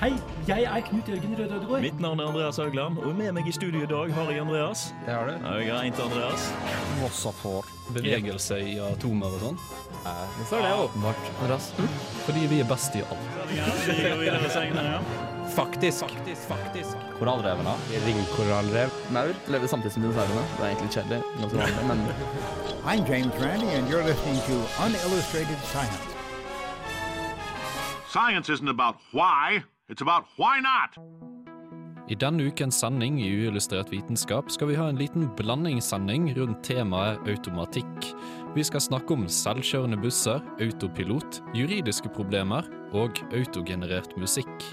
Hei, jeg er Knut Jørgen Røde Ødegård. Mitt navn er Andreas Haugland, og med meg i studio i dag har jeg Andreas. Det har du. Jeg er ikke Andreas. Mossafor. Bevegelse i atomer og sånn. er det, åpenbart? Andreas? Fordi vi er best i alt. Vi går videre senere, ja. Faktisk. Faktisk. Korallrevene. Ringkorallrev. Maur lever samtidig som dinosaurene. Det er egentlig kjedelig. Jeg er men I'm James Randy, and you're listening to Unillustrated Science. Science isn't about why, it's about why not. I denne ukens sending i Uillustrert vitenskap skal vi ha en liten blandingssending rundt temaet automatikk. Vi skal snakke om selvkjørende busser, autopilot, juridiske problemer og autogenerert musikk.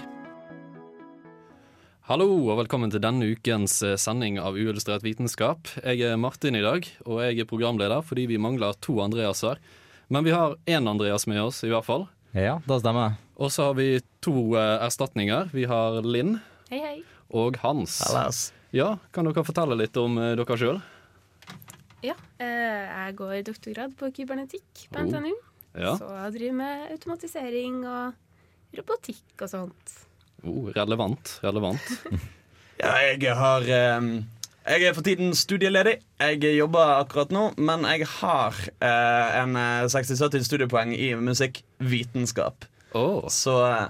Hallo og velkommen til denne ukens eh, sending av Uillustrert vitenskap. Jeg er Martin i dag, og jeg er programleder fordi vi mangler to Andreaser. Men vi har én Andreas med oss, i hvert fall. Ja, det stemmer. Og så har vi to eh, erstatninger. Vi har Linn Hei, hei. og Hans. Ja, Kan dere fortelle litt om eh, dere sjøl? Ja, eh, jeg går doktorgrad på kybernetikk på Oh. NTNU. Ja. Så jeg driver med automatisering og robotikk og sånt. Oh, relevant. Relevant. Ja, jeg har ehm, Jeg er for tiden studieledig. Jeg jobber akkurat nå, men jeg har eh, en eh, 60-70 studiepoeng i musikkvitenskap. Oh. Så eh,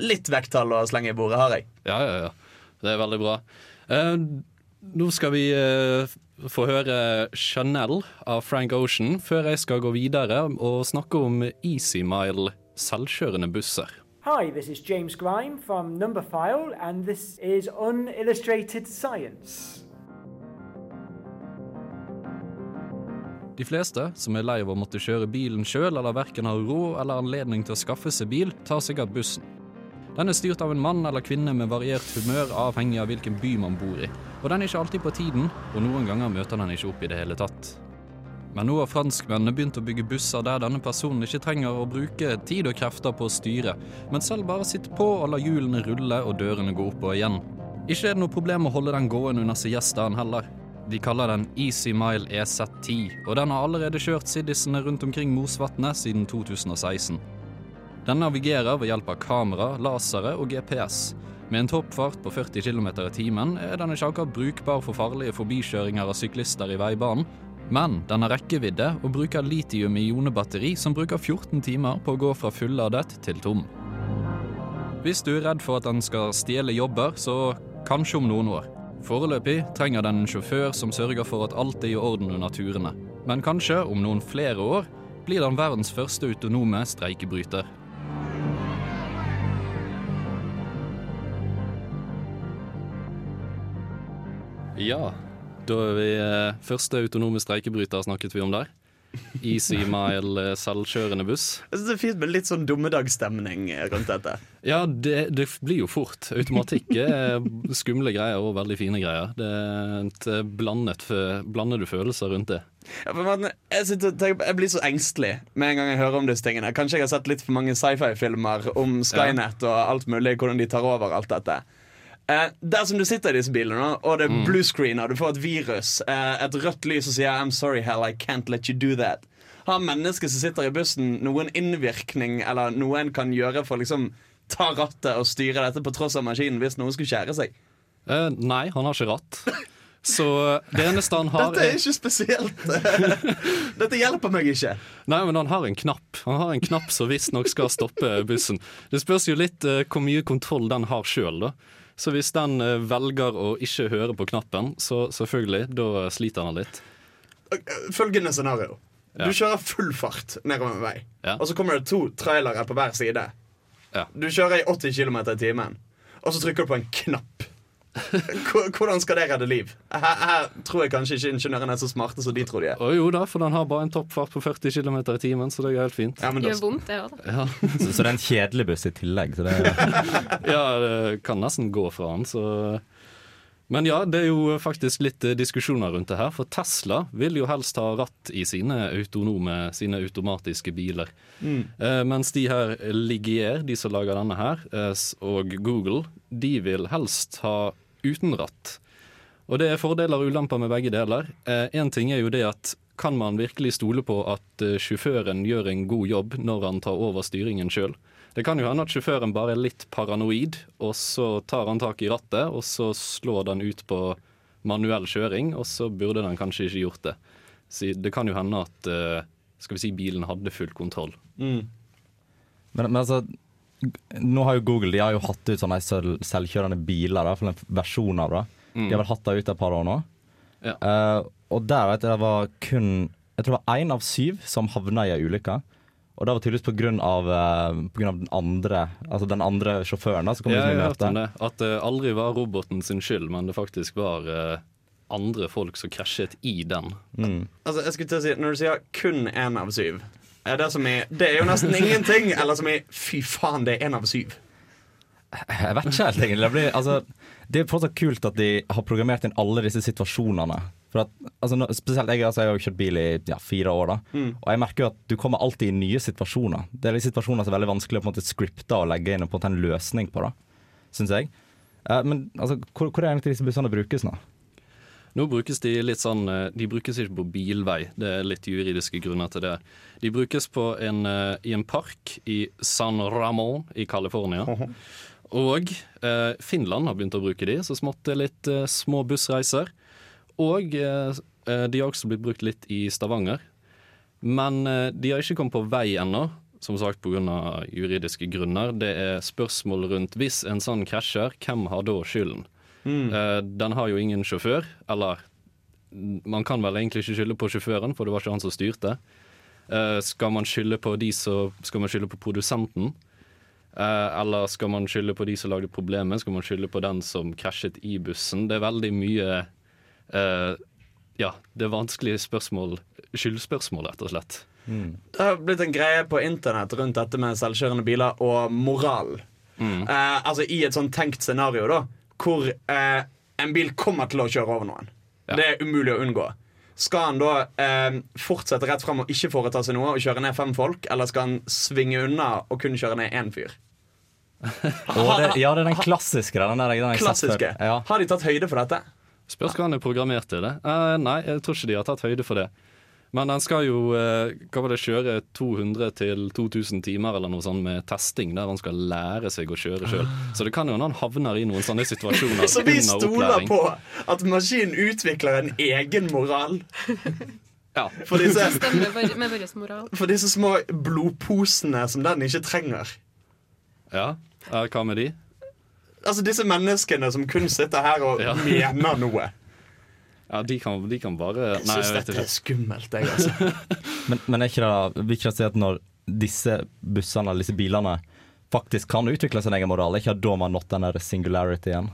litt vekttall å slenge i bordet har jeg. Ja, ja, ja. Det er veldig bra. Eh, nå skal vi eh, få høre Chanel av Frank Ocean før jeg skal gå videre og snakke om Easy Mile selvkjørende busser. Hi, this is James Grime from Numberphile, and this is Unillustrated Science. De fleste som er lei av å måtte kjøre bilen sjøl, eller verken har råd eller anledning til å skaffe seg bil, tar sikkert bussen. Den er styrt av en mann eller kvinne med variert humør, avhengig av hvilken by man bor i. Og den er ikke alltid på tiden, og noen ganger møter den ikke opp i det hele tatt. Men nå har franskmennene begynt å bygge busser der denne personen ikke trenger å bruke tid og krefter på å styre, men selv bare sitte på og la hjulene rulle og dørene gå opp og igjen. Ikke er det noe problem å holde den gående under siestaen heller. De kaller den Easy Mile EZ10, og den har allerede kjørt siddisene rundt omkring Mosvatnet siden 2016. Den navigerer ved hjelp av kamera, lasere og GPS. Med en toppfart på 40 km i timen er den ikke akkurat brukbar for farlige forbikjøringer av syklister i veibanen, men den har rekkevidde og bruker litium-ionebatteri som bruker 14 timer på å gå fra fulladet til tom. Hvis du er redd for at den skal stjele jobber, så kanskje om noen år. Foreløpig trenger den en sjåfør som sørger for at alt er i orden under turene. Men kanskje om noen flere år blir den verdens første autonome streikebryter. Ja, da er vi eh, første autonome streikebryter snakket vi om der. Easy Mile eh, selvkjørende buss. Jeg synes Det er fint med litt sånn dummedagsstemning rundt dette. Ja, det, det blir jo fort. Automatikk er skumle greier og veldig fine greier. Det er et eh, blandet, blandede følelser rundt det. Ja, man, jeg, sitter, tenker jeg blir så engstelig med en gang jeg hører om disse tingene. Kanskje jeg har sett litt for mange sci-fi-filmer om Skynet og alt mulig, hvordan de tar over alt dette. Eh, der som du sitter i disse bilene, og det er bluescreener, og du får et virus, eh, et rødt lys som sier 'I'm sorry, hell, I can't let you do that'. Har mennesket som sitter i bussen, noen innvirkning eller noe en kan gjøre for å liksom ta rattet og styre dette på tross av maskinen hvis noen skulle skjære seg? Eh, nei, han har ikke ratt. Så det eneste han har Dette er ikke spesielt. Dette hjelper meg ikke. Nei, men han har en knapp. Han har en knapp som visstnok skal stoppe bussen. Det spørs jo litt eh, hvor mye kontroll den har sjøl, da. Så hvis den eh, velger å ikke høre på knappen, så selvfølgelig, da sliter han litt. Følgende scenario. Du kjører full fart nedover en vei, Ja. og så kommer det to trailere på hver side. Ja. Du kjører i 80 km i timen, og så trykker du på en knapp. Hvor- Hvordan skal det redde liv? Her, her tror jeg kanskje ikke ingeniørene er så smarte som de tror de er. Å jo da, for den har bare en toppfart på 40 km i timen, så det er helt fint. Ja, men Det gjør vondt, det òg, da. Ja, Så, så det er en kjedelig buss i tillegg. Så det, ja det kan nesten gå fra den, så Men ja, det er jo faktisk litt eh, diskusjoner rundt det her. For Tesla vil jo helst ha ratt i sine autonome, sine automatiske biler. Eh, mens de her Ligier, de som lager denne her, eh, og Google, de vil helst ha uten ratt. Og det er fordeler og ulemper med begge deler. Én ting er jo det at kan man virkelig stole på at eh, sjåføren gjør en god jobb når han tar over styringen sjøl? Det kan jo hende at sjåføren bare er litt paranoid, og så tar han tak i rattet, og så slår den ut på manuell kjøring, og så burde den kanskje ikke gjort det. Så det kan jo hende at eh, skal vi si, bilen hadde full kontroll. Mm. Men, men altså Nå har jo Google De har jo hatt ut sånne selv, selvkjørende biler, da, for en versjon av det. Mm. De har vel hatt det ut et par år nå. Ja. Uh, og der vet jeg det var kun Jeg tror det var én av syv som havna i ei ulykke. Og det var tydeligvis på grunn av, eh, på grunn av den andre Altså den andre sjåføren. da som kom Ja, liksom i jeg har hørt møte. om det. At det aldri var roboten sin skyld, men det faktisk var uh, andre folk som krasjet i den. Mm. Altså, jeg skulle til å si Når du sier kun én av syv er det, som i, det er jo nesten ingenting. Eller som i fy faen, det er én av syv. Jeg vet ikke helt, egentlig. Det, blir, altså, det er fortsatt kult at de har programmert inn alle disse situasjonene. At, altså, spesielt jeg, altså, jeg har jo kjørt bil i ja, fire år, da. Mm. Og jeg merker jo at du kommer alltid i nye situasjoner. Det er de situasjoner som er veldig vanskelig å på en måte scripte og legge inn på en, måte en løsning på, da. Syns jeg. Eh, men altså, hvor, hvor er egentlig disse bussene brukes nå? Nå brukes de litt sånn eh, De brukes ikke på bilvei, det er litt juridiske grunner til det. De brukes på en, eh, i en park i San Ramón i California. Og eh, Finland har begynt å bruke de, så smått det er litt eh, små bussreiser. Og eh, eh, de har også blitt brukt litt i Stavanger. Men de har ikke kommet på vei ennå, som sagt pga. juridiske grunner. Det er spørsmål rundt hvis en sånn krasjer, hvem har da skylden? Eh, den har jo ingen sjåfør, eller mm, man kan vel egentlig ikke skylde på sjåføren, for det var ikke han som styrte. Uh, skal man skylde på de som Skal man skylde på produsenten? Uh, eller skal man skylde på de som lagde problemet? Skal man skylde på den som krasjet i bussen? Det er veldig mye eh, Ja, det er vanskelige spørsmål. Skyldspørsmål, rett og slett. Det har blitt en greie på internett rundt dette med selvkjørende biler og moral. Eh, altså I et sånn tenkt scenario, da, hvor eh, en bil kommer til å kjøre over noen. Ja. Det er umulig å unngå. Skal han da eh, fortsette rett frem og ikke foreta seg noe og kjøre ned fem folk, eller skal han svinge unna og kun kjøre ned én fyr? Det, ja, det er den klassiske. Den der, den. Klassiske. Ja. Har de tatt høyde for dette? Spørs hva han er programmert til det. Uh, nei, jeg tror ikke de har tatt høyde for det. Men den skal jo eh, hva var det, kjøre 200 til 2000 timer eller noe sånt med testing, der han skal lære seg å kjøre sjøl. Så det kan jo hende han havner i noen sånne situasjoner Så vi under stoler på at maskinen utvikler en egen moral Ja. for disse, med moral. for disse små blodposene som den ikke trenger. ja. Hva med de? Altså disse menneskene som kun sitter her og Ja. mener noe. Ja, de kan, de kan bare Jeg Nei, syns dette er skummelt, jeg, altså. Men, men er ikke det vil ikke si at når disse bussene eller disse bilene faktisk kan utvikle sin egen moral, er ikke det da man har nådd den der singularity-en?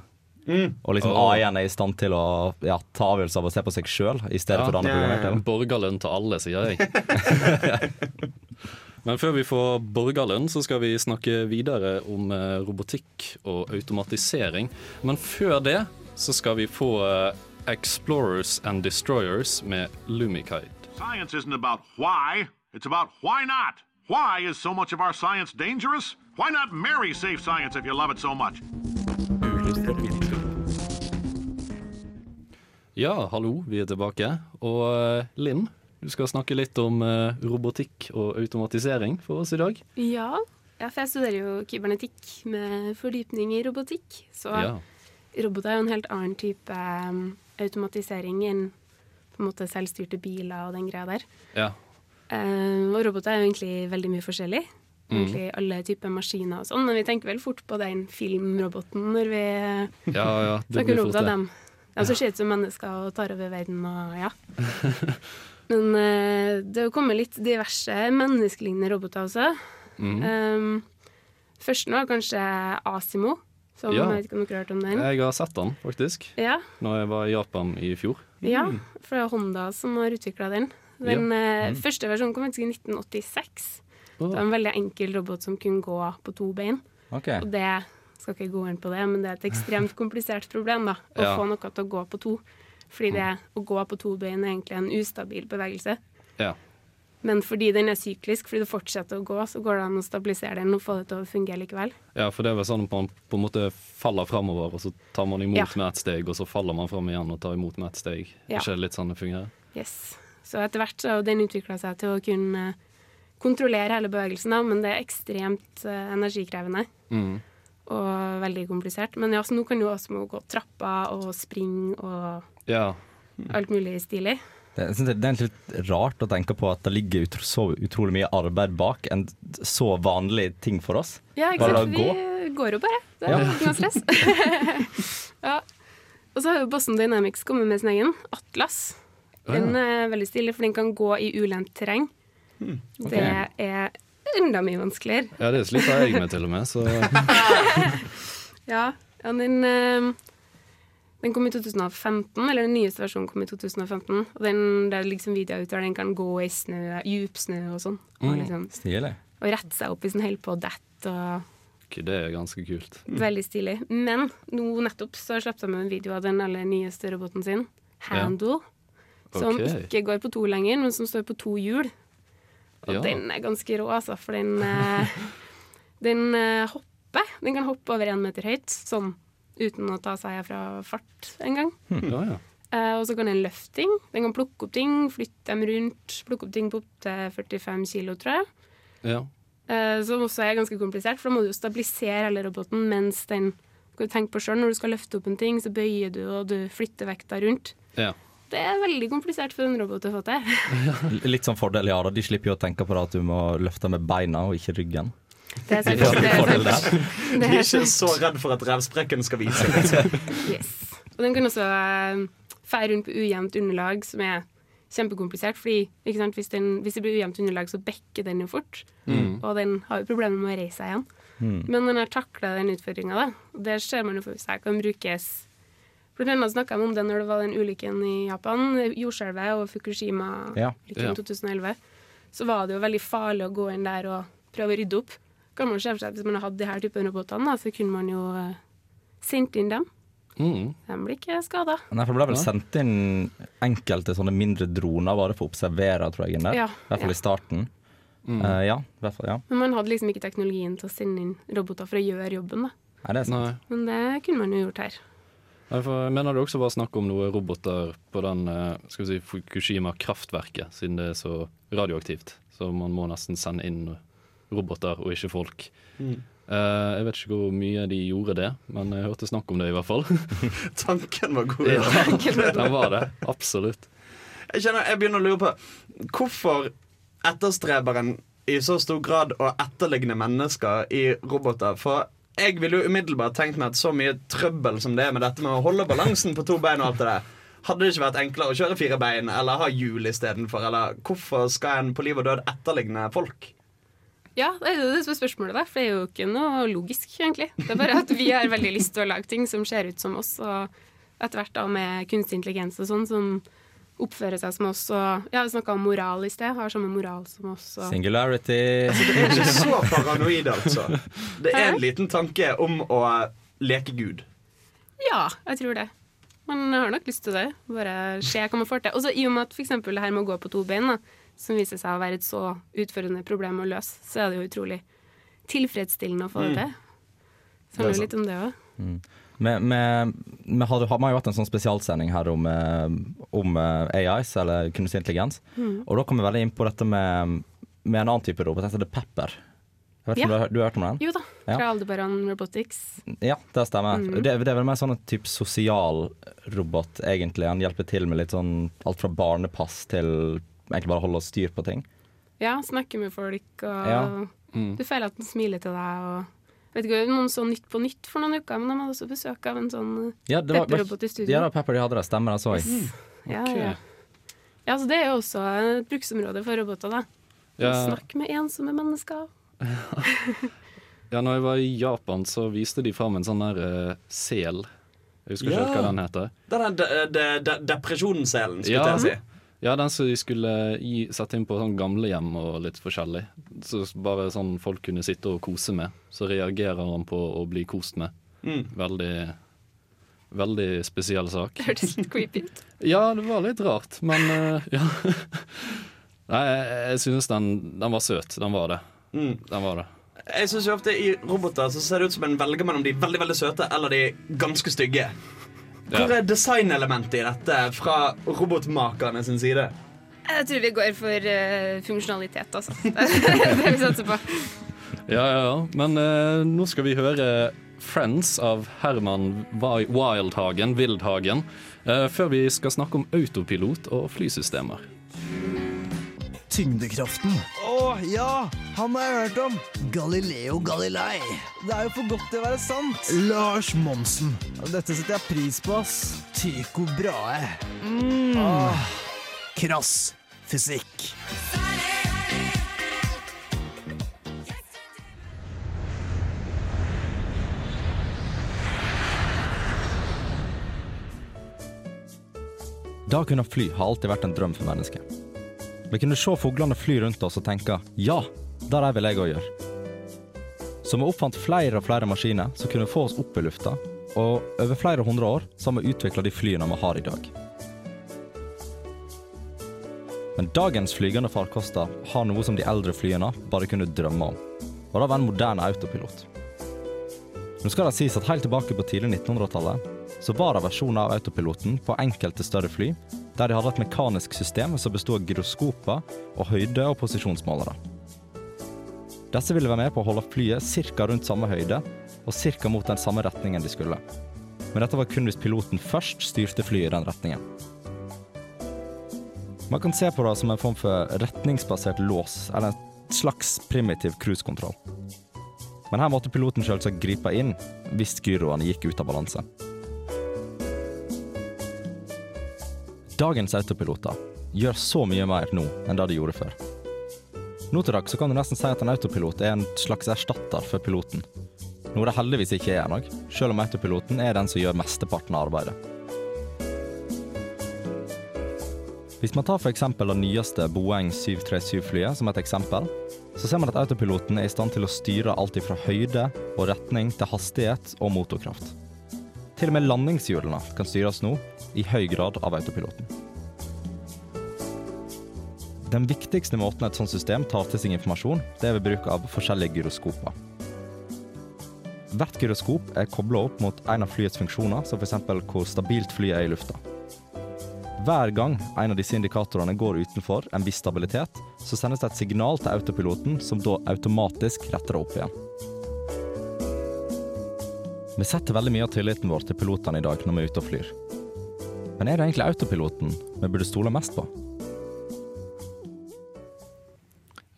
Mm. Og liksom oh. AI-en er i stand til å ja, ta avgjørelser av å se på seg sjøl, i stedet Ja. for det andre Ja. Borgerlønn til alle, sier jeg. Men før vi får borgerlønn, så skal vi snakke videre om eh, robotikk og automatisering. Men før det så skal vi få eh, Explorers and Destroyers med Lumikite. Science isn't about why, it's about why not. Why is so much of our science dangerous? Why not marry safe science if you love it so much? Ja, hallo, vi er tilbake. Og eh, Linn, du skal snakke litt om eh, robotikk og automatisering for oss i dag. Ja. ja, for jeg studerer jo kybernetikk med fordypning i robotikk. Så Ja. roboter er jo en helt annen type um, automatisering enn på en måte selvstyrte biler og den greia der. Ja. Uh, og roboter er jo egentlig veldig mye forskjellig. Mm. Egentlig alle typer maskiner og sånn, men vi tenker vel fort på den filmroboten når vi ja, ja, snakker om roboter. Dem. De som ser ut som mennesker og tar over verden og ja. Men uh, det har kommet litt diverse menneskelignende roboter også. Mm. Um, først nå er kanskje Asimo, som Ja. jeg vet ikke om dere har hørt om den. Jeg har sett den, faktisk, Ja, når jeg var i Japan i fjor. ja, Mm. for det er Honda som har utvikla den. Den eh, første versjonen kom faktisk i 1986. Det var en veldig enkel robot som kunne gå på to bein. Okay. Og det skal ikke gå inn på det, men det er et ekstremt komplisert problem da, å Ja. få noe til å gå på to. Fordi det å gå på to bein er egentlig en ustabil bevegelse. Ja. Men fordi den er syklisk, fordi det fortsetter å gå, så går det an å stabilisere den og få det til å fungere likevel. Ja, for det er vel sånn at man på en måte faller framover, og så tar man imot Ja. med ett steg, og så faller man fram igjen og tar imot med ett steg. Ja. Ikke litt sånn det fungerer? Yes. Så etter hvert så har den utvikla seg til å kunne kontrollere hele bevegelsen, da, men det er ekstremt eh, energikrevende. Mm. Og veldig komplisert. Men ja, så nå kan du også gå trapper og springe og Ja. alt mulig stilig. Det, jeg synes det, det er litt rart å tenke på at det ligger utro, så utrolig mye arbeid bak en så vanlig ting for oss. Ja, ikke sant? la Vi går jo bare. Det Ja. er ikke noe stress. ja. Og så har jo Boston Dynamics kommet med sin egen Atlas. Den er veldig stilig, for den kan gå i ulendt terreng. Det er enda mye vanskeligere. ja, det sliter jeg med til og med, så Ja, ja den, eh, den kom i 2015, eller den nyeste versjonen kom i 2015. Og den, det er liksom videoer ut der den kan gå i snø, djupsnø og sånn. Og, liksom, Stilig. og rette seg opp hvis den holder på å dette. det er ganske kult. Veldig stilig. Men nå nettopp så slapp de en video av den aller nyeste roboten sin, Handle. Som ikke går på to lenger, men som står på to hjul. Og Ja. den er ganske rå, altså, for den, eh, den eh, hopper. Den kan hoppe over én meter høyt, sånn uten å ta seg fra fart engang. Ja, ja. Uh, og så kan den løfte ting. Den kan plukke opp ting, flytte dem rundt. Plukke opp ting på opptil 45 kilo, tror jeg. ja. Uh, som også er ganske komplisert, for da må du jo stabilisere hele roboten mens den Skal du tenke på selv, Når du skal løfte opp en ting, så bøyer du, og du flytter vekta rundt. ja. Det er veldig komplisert for en robot å få til. Litt sånn fordel, ja. da. De slipper jo å tenke på det at du må løfte med beina og ikke ryggen. Det er sant. Det er sant. De er ikke så redd for at revsprekken skal vise seg. Yes. Og den kan også feie rundt på ujevnt underlag, som er kjempekomplisert. Fordi ikke sant, hvis, den, hvis det blir ujevnt underlag, så bekker den jo fort. Og den har jo problemer med å reise seg igjen. Men den har takla den utfordringa, da. Og det ser man jo for seg kan brukes Blant annet snakka vi om det når det var den ulykken i Japan, jordskjelvet og Fukushima-ulykken Ja. ja. 2011. Så var det jo veldig farlig å gå inn der og prøve å rydde opp. Kan man se for seg at Hvis man hadde de her typen robotene, så kunne man jo uh, sendt inn dem. Mm. De blir ikke skada. Nei, for Det ble vel sendt inn enkelte sånne mindre droner bare for å observere, tror jeg. inn der. Ja, I hvert fall ja. i starten. Eh, ja, i hvert fall, ja. Men man hadde liksom ikke teknologien til å sende inn roboter for å gjøre jobben. da. Nei, det er sant. Nei. Men det kunne man jo gjort her. For mener det også var snakk om noen roboter på den eh, skal vi si, Fukushima-kraftverket, siden det er så radioaktivt. Så man må nesten sende inn roboter og ikke folk. Mm. Uh, jeg vet ikke hvor mye de gjorde det, men jeg hørte snakk om det i hvert fall. Tanken var god. ja, den var det. Absolutt. Jeg, kjenner, jeg begynner å lure på hvorfor etterstreber en i så stor grad å etterligne mennesker i roboter. For jeg ville jo umiddelbart tenkt meg at så mye trøbbel som det er med dette med å holde balansen på to bein og alt det der, hadde det ikke vært enklere å kjøre fire bein eller ha hjul istedenfor? Eller hvorfor skal en på liv og død etterligne folk? Ja, det er det som er spørsmålet, da. For det er jo ikke noe logisk, egentlig. Det er bare at vi har veldig lyst til å lage ting som ser ut som oss, og etter hvert da med kunstig intelligens og sånn, som oppfører seg som oss. Og ja, vi snakka om moral i sted. Har samme moral som oss. Og, Singularity. Det er ikke så paranoid, altså. Det er en liten tanke om å leke Gud. ja, jeg tror det. Man har nok lyst til det. Bare se hva man får til. Og så i og med at for eksempel det her med å gå på to bein, da, som viser seg å være et så utfordrende problem å løse, så er det jo utrolig tilfredsstillende å få det til. Så det handler jo litt om det òg. Vi, vi, har jo hatt en sånn spesialsending her om, eh, om eh, AIs, eller kunstig intelligens. Og da kom vi veldig inn på dette med, med en annen type robot, dette er Pepper. Jeg vet ikke om du, har- du har hørt om den? Jo da, Ja. fra Aldebaran Robotics. Ja, det stemmer. Det, det er vel mer sånn en type sosial robot, egentlig. Han hjelper til med litt sånn alt fra barnepass til egentlig bare holde styr på ting. Ja, snakke med folk, og Ja. Mm. du føler at den smiler til deg. og Vet ikke, Noen så Nytt på Nytt for noen uker, men de hadde også besøk av en sånn eh, Ja, det Pepper-robot i studio. ja, det Pepper de hadde det. Stemmer, det så jeg. Ja, Ok. ja. ja, så Det er jo også et bruksområde for roboter. da. Ja, Snakk med ensomme mennesker. ja, når jeg var i Japan, så viste de fram en sånn der uh, sel. Jeg husker ikke Ja. hva den heter. Den er de, de, de, depresjonsselen, skulle Ja. jeg si. Ja, den som de skulle gi, sette inn på sånn gamlehjem og litt forskjellig. Så bare sånn folk kunne sitte og kose med. Så reagerer han på å bli kost med. Mm. Veldig Veldig spesiell sak. Det hørtes litt creepy ut. Ja, det var litt rart, men uh, ja. Nei, jeg, jeg synes den, den var søt. Den var det. Mm. Den var det. Jeg synes jo ofte I roboter så ser det ut som en velger mellom de veldig veldig søte eller de ganske stygge. Hvor er designelementet i dette fra robotmakerne sin side? Jeg tror vi går for uh, funksjonalitet, altså. Det er det vi satser på. Ja, ja, ja. Men uh, nå skal vi høre Friends av Herman Wildhagen, Wildhagen, uh, før vi skal snakke om autopilot og flysystemer. Tyngdekraften. Ja, han har jeg hørt om. Galileo Galilei. Det er jo for godt til å være sant. Lars Monsen. Dette setter jeg pris på, ass. Tycho Brahe. Mm. Ah, krass fysikk. Da kunne fly har alltid vært en drøm for mennesket. Vi kunne se fuglene fly rundt oss og tenke ja, det der vil jeg òg gjøre. Så vi oppfant flere og flere maskiner som kunne få oss opp i lufta, og over flere hundre år så har vi utvikla de flyene vi har i dag. Men dagens flygende farkoster har noe som de eldre flyene bare kunne drømme om, og det var en moderne autopilot. Nå skal det sies at helt tilbake på tidlig 1900-tallet så var det versjoner av autopiloten på enkelte større fly, der de hadde et mekanisk system som bestod av gyroskoper og høyde- og posisjonsmålere. Disse ville være med på å holde flyet ca. rundt samme høyde og ca. mot den samme retningen de skulle. Men dette var kun hvis piloten først styrte flyet i den retningen. Man kan se på det som en form for retningsbasert lås, eller en slags primitiv cruisekontroll. Men her måtte piloten selvsagt gripe inn hvis gyroene gikk ut av balanse. Dagens autopiloter gjør så mye mer nå enn det de gjorde før. Nå til dags kan du nesten si at en autopilot er en slags erstatter for piloten. Noe det heldigvis ikke er nok, selv om autopiloten er den som gjør mesteparten av arbeidet. Hvis man tar f.eks. det nyeste Boeing 737-flyet som et eksempel, så ser man at autopiloten er i stand til å styre alt fra høyde og retning til hastighet og motorkraft. Til og med landingshjulene kan styres nå i høy grad av autopiloten. Den viktigste måten et sånt system tar til seg informasjon, det er ved bruk av forskjellige gyroskoper. Hvert gyroskop er kobla opp mot en av flyets funksjoner, som f.eks. hvor stabilt flyet er i lufta. Hver gang en av disse indikatorene går utenfor en viss stabilitet, så sendes det et signal til autopiloten, som da automatisk retter det opp igjen. Vi setter veldig mye av tilliten vår til pilotene i dag når vi er ute og flyr. Men er det egentlig autopiloten vi burde stole mest på?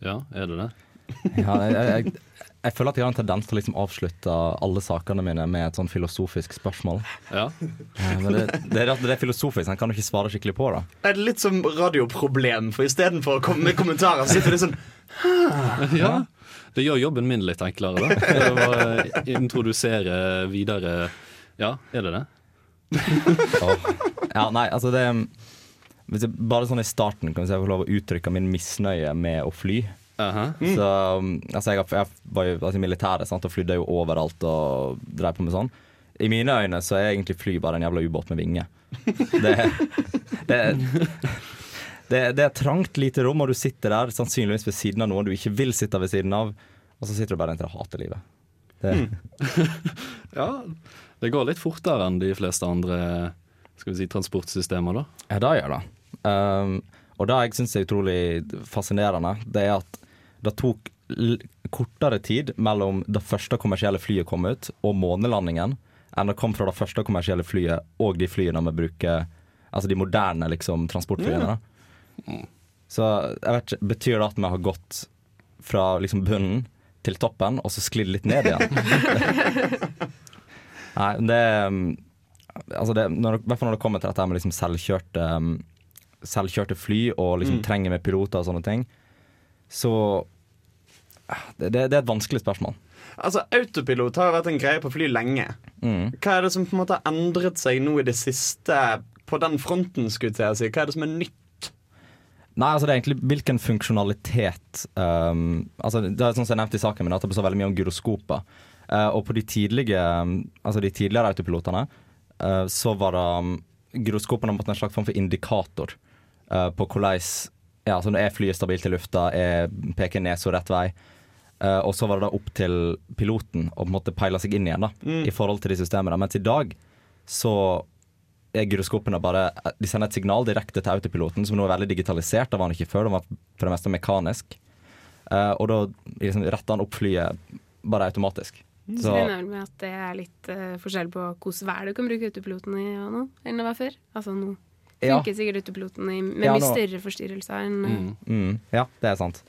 Ja, er det det? Ja, jeg, jeg, jeg, jeg føler at jeg har en tendens til å liksom avslutte alle sakene mine med et sånn filosofisk spørsmål. Ja. Eh, Men det, det, er, det er filosofisk, en kan jo ikke svare skikkelig på da. Det er litt som radioproblem, for istedenfor å komme med kommentarer, sitter det sånn Ja, det gjør jobben min litt enklere, da. Å introdusere videre Ja, er det det? Ja, nei, altså det hvis jeg, Bare sånn i starten kan jeg får lov å uttrykke min misnøye med å fly. Så um, altså jeg, jeg var jo altså, i militæret sant, og flydde jo overalt og drev på med sånn. I mine øyne så er egentlig fly bare en jævla ubåt med vinger. Det, det, det, det er et trangt, lite rom, og du sitter der sannsynligvis ved siden av noen du ikke vil sitte ved siden av, og så sitter du bare der og hater livet. Det, Ja, det går litt fortere enn de fleste andre skal vi si, transportsystemer, da. Ja, det gjør det. Um, og det jeg syns er utrolig fascinerende, det er at det tok l kortere tid mellom det første kommersielle flyet kom ut, og månelandingen, enn det kom fra det første kommersielle flyet og de flyene vi bruker Altså de moderne liksom, transportflyene. Mm. Så jeg vet ikke, betyr det at vi har gått fra liksom bunnen til toppen, og så sklidd litt ned igjen? Nei, det um, Altså det, når, I hvert fall når det kommer til dette med liksom selvkjørte, um, selvkjørte fly og liksom Mm. trenger med piloter og sånne ting, så det, det, er et vanskelig spørsmål. Altså, Autopilot har vært en greie på fly lenge. Mm. Hva er det som på en måte har endret seg nå i det siste på den fronten? skulle jeg si? Hva er det som er nytt? Nei, altså det er egentlig hvilken funksjonalitet um, Altså Det er sånn som jeg nevnte i saken min, at det består veldig mye om gyroskoper. Uh, og på de tidlige um, Altså de tidligere autopilotene uh, så var det um, Gyroskopene måtte en slags form for indikator uh, på hvordan Ja, altså er flyet stabilt i lufta, er, peker nesa rett vei. Og så var det da opp til piloten å på en måte peile seg inn igjen da Mm. i forhold til de systemene. Mens i dag så er gyroskopene bare De sender et signal direkte til autopiloten, som nå er veldig digitalisert. Det var han ikke før, det var for det meste mekanisk. Uh, og da liksom, retter han opp flyet bare automatisk. Så Så regner vel med at det er litt uh, forskjell på hvordan vær du kan bruke autopiloten i ja, nå, enn det var før. Altså nå Ja. sikkert autopiloten i, med Ja, mye nå- større forstyrrelser enn eh, mm, Ja, det er sant.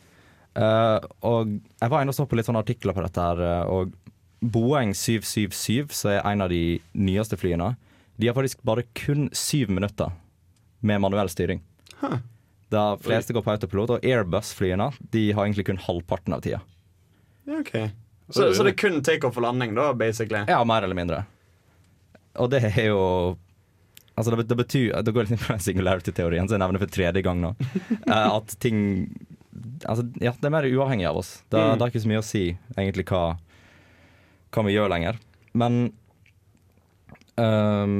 Uh, og jeg var inne og så på litt sånne artikler på dette her, og Boeing 777, som er en av de nyeste flyene, de har faktisk bare kun syv minutter med manuell styring. Huh. De fleste går på autopilot, og Airbus-flyene de har egentlig kun halvparten av tida. Ja, ok. Så, så det er kun takeoff og landing, da, basically? Ja, mer eller mindre. Og det er jo Altså det, det betyr Det går litt inn på den singularity-teorien som jeg nevner for tredje gang nå. eh, at ting Altså, ja, det er mer uavhengig av oss. Det, Mm. det har ikke så mye å si egentlig hva, hva vi gjør lenger. Men um,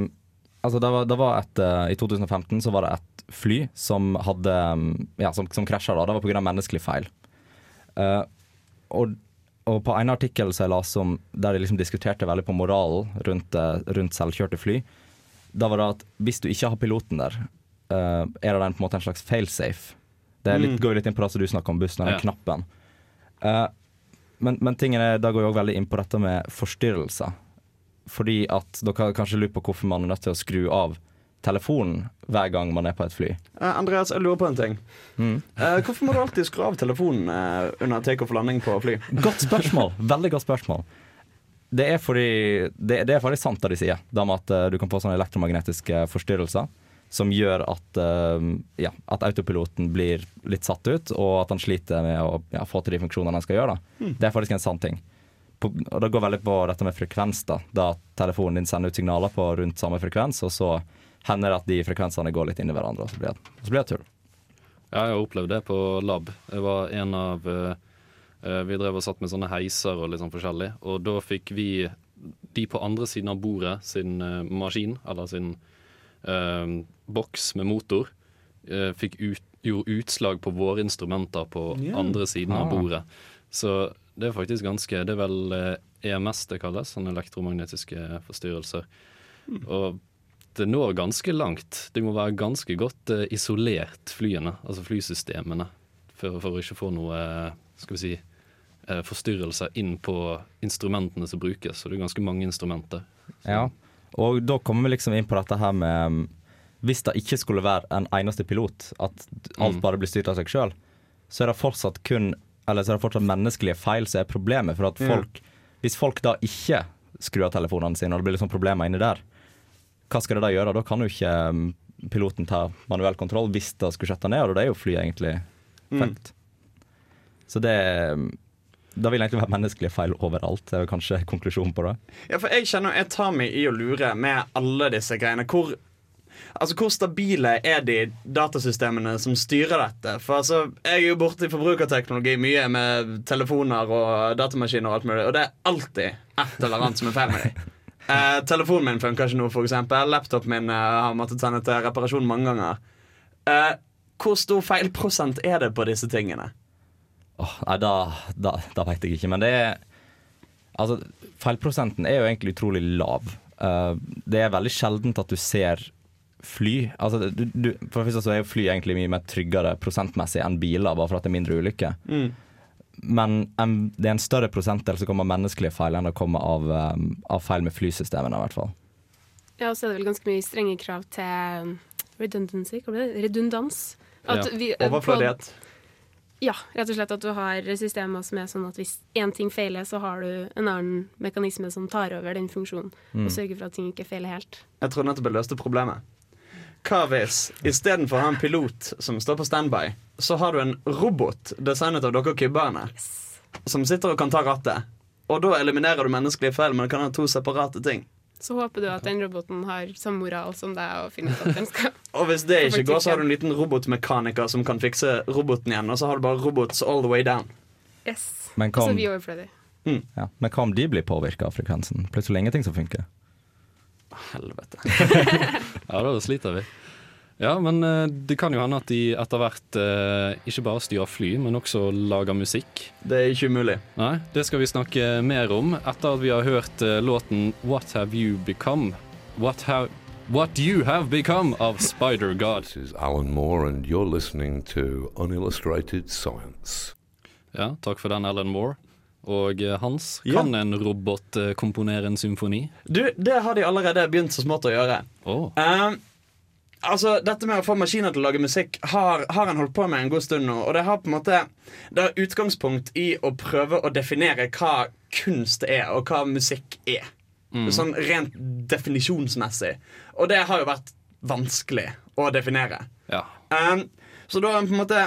Altså, det var, det var et eh, I 2015 så var det et fly som hadde um, Ja, som, som krasja. Det var pga. menneskelig feil. Uh, og, og på en artikkel som jeg leste om der de liksom diskuterte veldig på moralen rundt, eh, rundt selvkjørte fly, da var det at hvis du ikke har piloten der, uh, er det den på en måte en slags failsafe. Det litt, Mm. går litt inn på det som du snakker om bussen, den Ja. knappen. Uh, men, men tingen er, da går jeg også veldig inn på dette med forstyrrelser. Fordi at dere kanskje lurer på hvorfor man er nødt til å skru av telefonen hver gang man er på et fly. Uh, Andreas, jeg lurer på en ting. Mm. Uh, hvorfor må du alltid skru av telefonen uh, under takeoff og landing på fly? Godt spørsmål. Veldig godt spørsmål. Det er fordi Det, det er faktisk sant det de sier, det med at du kan få sånne elektromagnetiske forstyrrelser som gjør at, ja, at autopiloten blir litt satt ut, og at han sliter med å ja, få til de funksjonene han skal gjøre. Mm. Det er faktisk en sann ting. På, og Det går veldig på dette med frekvens, da, da telefonen din sender ut signaler på rundt samme frekvens, og så hender det at de frekvensene går litt inn i hverandre, og så blir det, så blir det tull. Ja, jeg har opplevd det på lab. Jeg var en av eh, eh, Vi drev og satt med sånne heiser og litt sånn forskjellig, og da fikk vi de på andre siden av bordet sin uh, maskin, eller sin uh, boks med motor, eh, fikk ut, gjorde utslag på våre instrumenter på yeah. andre siden av Ah. bordet. Så det er faktisk ganske Det er vel eh, EMS det kalles, sånne elektromagnetiske forstyrrelser. Og det når ganske langt. De må være ganske godt eh, isolert, flyene, altså flysystemene, for, for å ikke få noe eh, skal vi si, forstyrrelser inn på instrumentene som brukes. Så det er ganske mange instrumenter. Ja, og da kommer vi liksom inn på dette her med um, Hvis det ikke skulle være en eneste pilot, at alt Mm. bare blir styrt av seg sjøl, så er det fortsatt kun Eller så er det fortsatt menneskelige feil som er problemet. For at Ja. folk Hvis folk da ikke skrur av telefonene sine, og det blir liksom problemer inni der, hva skal det da gjøre? Da kan jo ikke um, piloten ta manuell kontroll hvis det skulle skjøtte ned, og det er jo flyet egentlig Mm. Så det um, Da vil det egentlig være menneskelige feil overalt, det er jo kanskje konklusjonen på det. Ja, for jeg kjenner jeg tar meg i å lure med alle disse greiene. Hvor, altså, hvor stabile er de datasystemene som styrer dette? For altså, Jeg er jo borti forbrukerteknologi mye med telefoner og datamaskiner og alt mulig, og det er alltid et eller annet som er feil med dem. Eh, telefonen min funker ikke nå, eksempel. Laptopen min eh, har måttet sende til reparasjon mange ganger. Eh, hvor stor feilprosent er det på disse tingene? Oh, nei, da, da, da veit jeg ikke. Men det er Altså, feilprosenten er jo egentlig utrolig lav. Uh, det er veldig sjeldent at du ser fly Altså, du, du, For det første så er jo fly egentlig mye mer tryggere prosentmessig enn biler, bare for at det er mindre ulykker. Mm. Men en, det er en større prosentdel som kommer av menneskelige feil enn det kommer av, um, av feil med flysystemene, i hvert fall. Ja, og så er det vel ganske mye strenge krav til um, redundancy, hva blir det? Redundans. Ja. vi- Overflødighet. Ja, rett og slett at du har systemer som er sånn at hvis én ting feiler, så har du en annen mekanisme som tar over den funksjonen, Mm. og sørger for at ting ikke feiler helt. Jeg tror nettopp jeg løste problemet. Hva hvis istedenfor å ha en pilot som står på standby, så har du en robot designet av dere kubberne, som sitter og kan ta rattet? Og da eliminerer du menneskelige feil, men det kan ha to separate ting. Så håper du at den roboten har samme moral som deg og finner ut at den skal Og hvis det ikke går, så har du en liten robotmekaniker som kan fikse roboten igjen, og så har du bare robots all the way down. Yes. Men hva så om- er vi mm. Ja. Men hva om de blir påvirka av frekvensen? Plutselig ingenting som funker. Helvete. Ja, da sliter vi. Ja, men eh, det kan jo hende at de etter hvert eh, ikke bare styrer fly, men også lager musikk. Det er ikke umulig. Nei, det skal vi snakke mer om etter at vi har hørt eh, låten What Have You Become? What have, What You Have Become av Spider God. This is Alan Moore, and you're listening to Unillustrated Science. Ja, takk for den, Alan Moore. Og Hans, Hans, Ja. kan en robot eh, komponere en symfoni? Du, det har de allerede begynt så smått å gjøre. Oh. Um, altså, Dette med å få maskiner til å lage musikk har, har en holdt på med en god stund nå. Og det har på en måte Det har utgangspunkt i å prøve å definere hva kunst er, og hva musikk er. Mm. Sånn rent definisjonsmessig. Og det har jo vært vanskelig å definere. Ja. Um, så da har en på en måte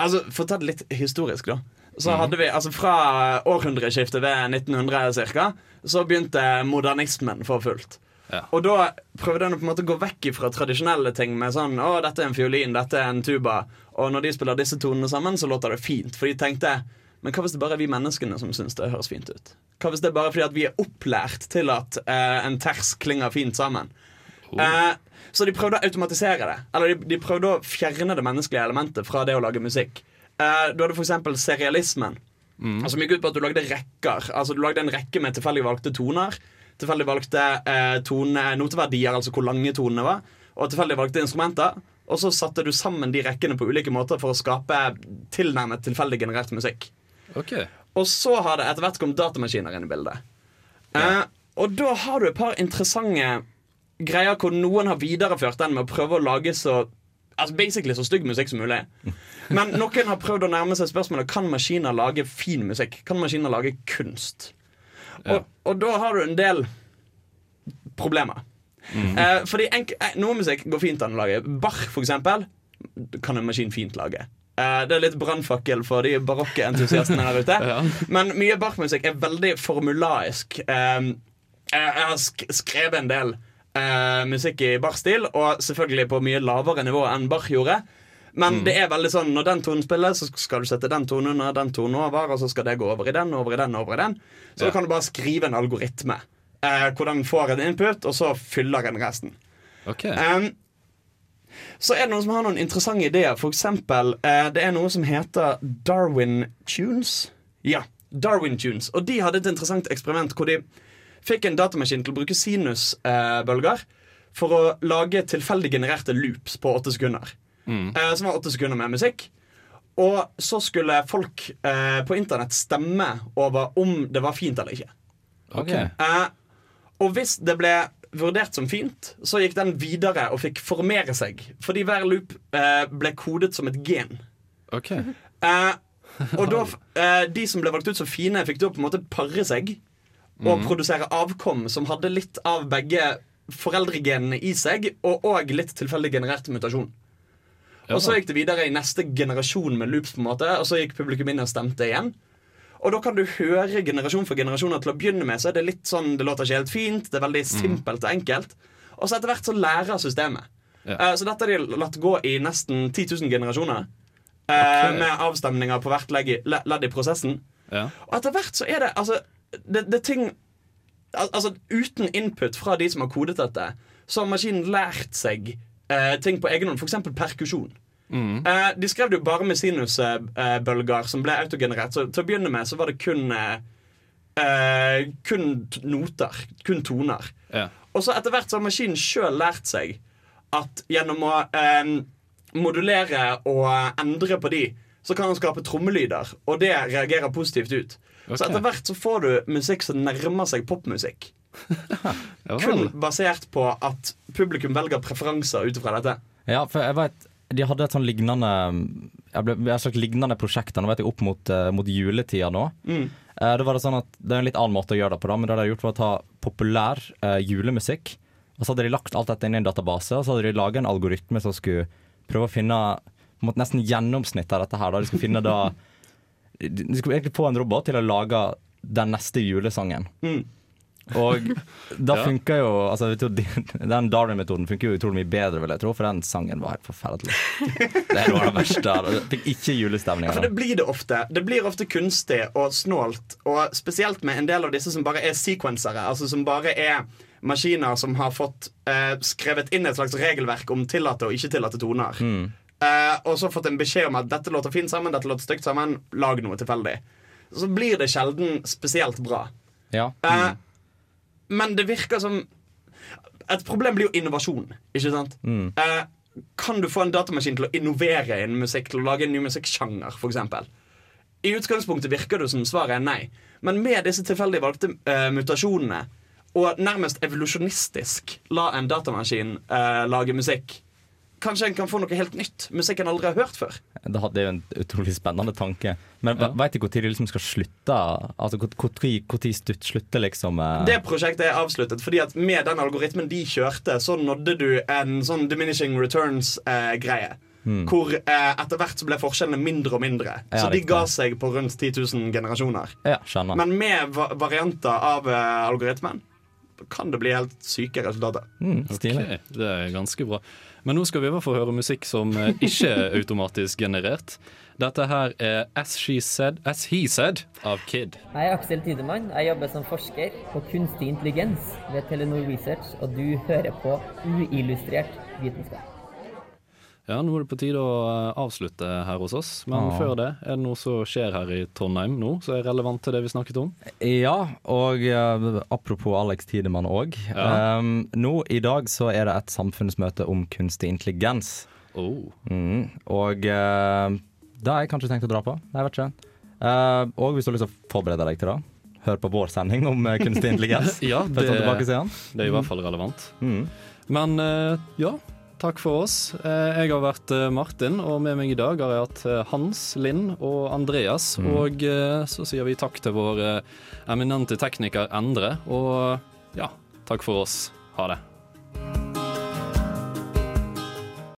Altså, For å ta det litt historisk, da. Så Mhm. hadde vi, altså Fra århundreskiftet ved 1900 cirka, så begynte modernismen for fullt. Ja. Og da prøvde en å på en måte gå vekk fra tradisjonelle ting med sånn Å, dette er en fiolin, dette er en tuba. Og når de spiller disse tonene sammen, så låter det fint. For de tenkte Men hva hvis det bare er vi menneskene som syns det høres fint ut? Hva hvis det er bare fordi at vi er opplært til at eh, en ters klinger fint sammen? Eh, så de prøvde å automatisere det. Eller de, de prøvde å fjerne det menneskelige elementet fra det å lage musikk. Du hadde f.eks. serialismen. Mm. Som gikk ut på at du lagde rekker. Altså Du lagde en rekke med tilfeldig valgte toner. Tilfeldig valgte eh, tone, noteverdier, altså hvor lange tonene var. Og tilfeldig valgte instrumenter. Og så satte du sammen de rekkene på ulike måter for å skape tilnærmet tilfeldig generert musikk. Ok. Og så har det etter hvert kommet datamaskiner inn i bildet. Eh, og da har du et par interessante greier hvor noen har videreført den med å prøve å lage så Altså basically så stygg musikk som mulig. Men noen har prøvd å nærme seg spørsmålet Kan maskiner lage fin musikk. Kan maskiner lage kunst. Og, og da har du en del problemer. Eh, fordi enk, eh, Noe musikk går fint an å lage. Bach, for eksempel, kan en maskin fint lage. Eh, det er litt brannfakkel for de barokke entusiastene der ute. Men mye Bach-musikk er veldig formulaisk. Eh, jeg har sk skrevet en del eh, musikk i Bach-stil, og selvfølgelig på mye lavere nivå enn Bach gjorde. Men det er veldig sånn når den tonen spiller, så skal du sette den tonen under, den tonen over, og så skal det gå over i den, over i den, over i den. Så Ja. da kan du bare skrive en algoritme eh, hvor den får en input, og så fyller den resten. Ok. Um, så er det noen som har noen interessante ideer. For eksempel, eh, det er noe som heter Darwin Tunes. Ja, Darwin Tunes. Og de hadde et interessant eksperiment hvor de fikk en datamaskin til å bruke sinusbølger for å lage tilfeldig genererte loops på åtte sekunder. Eh, som var åtte sekunder med musikk. Og så skulle folk eh, på internett stemme over om det var fint eller ikke. Ok. Eh, og hvis det ble vurdert som fint, så gikk den videre og fikk formere seg. Fordi hver loop eh, ble kodet som et gen. Ok. Eh, og da, eh, de som ble valgt ut som fine, fikk da på en måte pare seg og mm. produsere avkom som hadde litt av begge foreldregenene i seg, og òg litt tilfeldig generert mutasjon. Og så gikk det videre i neste generasjon med loops, på en måte og så gikk publikum inn og stemte igjen. Og da kan du høre generasjon for generasjon til å begynne med så er det litt sånn Det låter ikke helt fint, det er veldig simpelt og enkelt. Og så etter hvert så lærer systemet. Ja. Uh, så dette har de latt gå i nesten 10 000 generasjoner. Uh, okay. Med avstemninger på hvert ledd i prosessen. Ja. Og etter hvert så er det altså det, det ting Altså Uten input fra de som har kodet dette, så har maskinen lært seg eh, ting på egen hånd. F.eks. perkusjon. Mm. Eh, de skrev det jo bare med sinusbølger som ble autogenerert. Så til å begynne med så var det kun eh, eh, Kun noter. Kun toner. Ja. Og så etter hvert så har maskinen sjøl lært seg at gjennom å eh, modulere og endre på de, så kan den skape trommelyder, og det reagerer positivt ut. Så etter hvert så får du musikk som nærmer seg popmusikk. Kun basert på at publikum velger preferanser ut ifra dette. Ja, for jeg vet De hadde et sånn lignende jeg ble, Et slags lignende prosjekt nå vet jeg, opp mot, eh, mot juletida nå. Mm. Eh, det var det sånn at det er en litt annen måte å gjøre det på, da, men det de har gjort var å ta populær eh, julemusikk. Og så hadde de lagt alt dette inn i en database, og så hadde de laga en algoritme som skulle prøve å finne måte, nesten gjennomsnitt av dette her. Da. De skulle finne da de skulle egentlig få en robot til å lage den neste julesangen. Mm. Og da Ja. funka jo altså, vet du, Den Darwin-metoden funker jo utrolig mye bedre, vil jeg tro, for den sangen var helt forferdelig. Det er noe av det verste. Jeg Fikk ikke julestemning Ja, for det blir det ofte. Det blir ofte kunstig og snålt. Og spesielt med en del av disse som bare er sequensere, Altså som bare er maskiner som har fått eh, skrevet inn et slags regelverk om tillatte og ikke tillatte toner. Mm. Eh, og så fått en beskjed om at dette låter fint sammen, dette låter stygt sammen. Lag noe tilfeldig. Så blir det sjelden spesielt bra. Ja. Eh, men det virker som Et problem blir jo innovasjon, ikke sant? Mm. Eh, kan du få en datamaskin til å innovere innen musikk, til å lage en ny musikksjanger, f.eks.? I utgangspunktet virker det som svaret er nei. Men med disse tilfeldig valgte eh, mutasjonene, og nærmest evolusjonistisk la en datamaskin eh, lage musikk, kanskje en kan få noe helt nytt. Musikk en aldri har hørt før. Det er jo en utrolig spennende tanke. Men Ja. veit du når de liksom skal slutte? Altså Når de slutter liksom eh, Det prosjektet er avsluttet fordi at med den algoritmen de kjørte, så nådde du en sånn diminishing returns-greie. Hmm. Hvor eh, etter hvert så ble forskjellene mindre og mindre. Ja, så de ga seg på rundt 10 000 generasjoner. Ja, skjønner. Men med va varianter av eh, algoritmen kan det bli helt syke resultater. Ok, det er ganske bra. Men nå skal vi i hvert fall høre musikk som eh, ikke er automatisk generert. Dette her er As Said, As He Said av Kid. Jeg er Aksel Tidemann. Jeg jobber som forsker på kunstig intelligens ved Telenor Research, og du hører på uillustrert vitenskap. Ja, nå er det på tide å eh, avslutte her hos oss. Men Ja. før det, er det noe som skjer her i Trondheim nå som er relevant til det vi snakket om? Ja, og eh, apropos Alex Tidemann òg. Ja. Um, nå i dag så er det et samfunnsmøte om kunstig intelligens. Oh. Mm, og uh, det har jeg kanskje tenkt å dra på. Jeg vet ikke. Uh, og hvis du har lyst til å forberede deg til det, hør på vår sending om kunstig intelligens. ja, det, det er i hvert fall relevant. Mm. Men ja, takk for oss. Eh, jeg har vært eh, Martin, og med meg i dag har jeg hatt eh, Hans, Linn og Andreas. Mm. Og så sier vi takk til vår eminente tekniker Endre. Og ja, takk for oss. Ha det.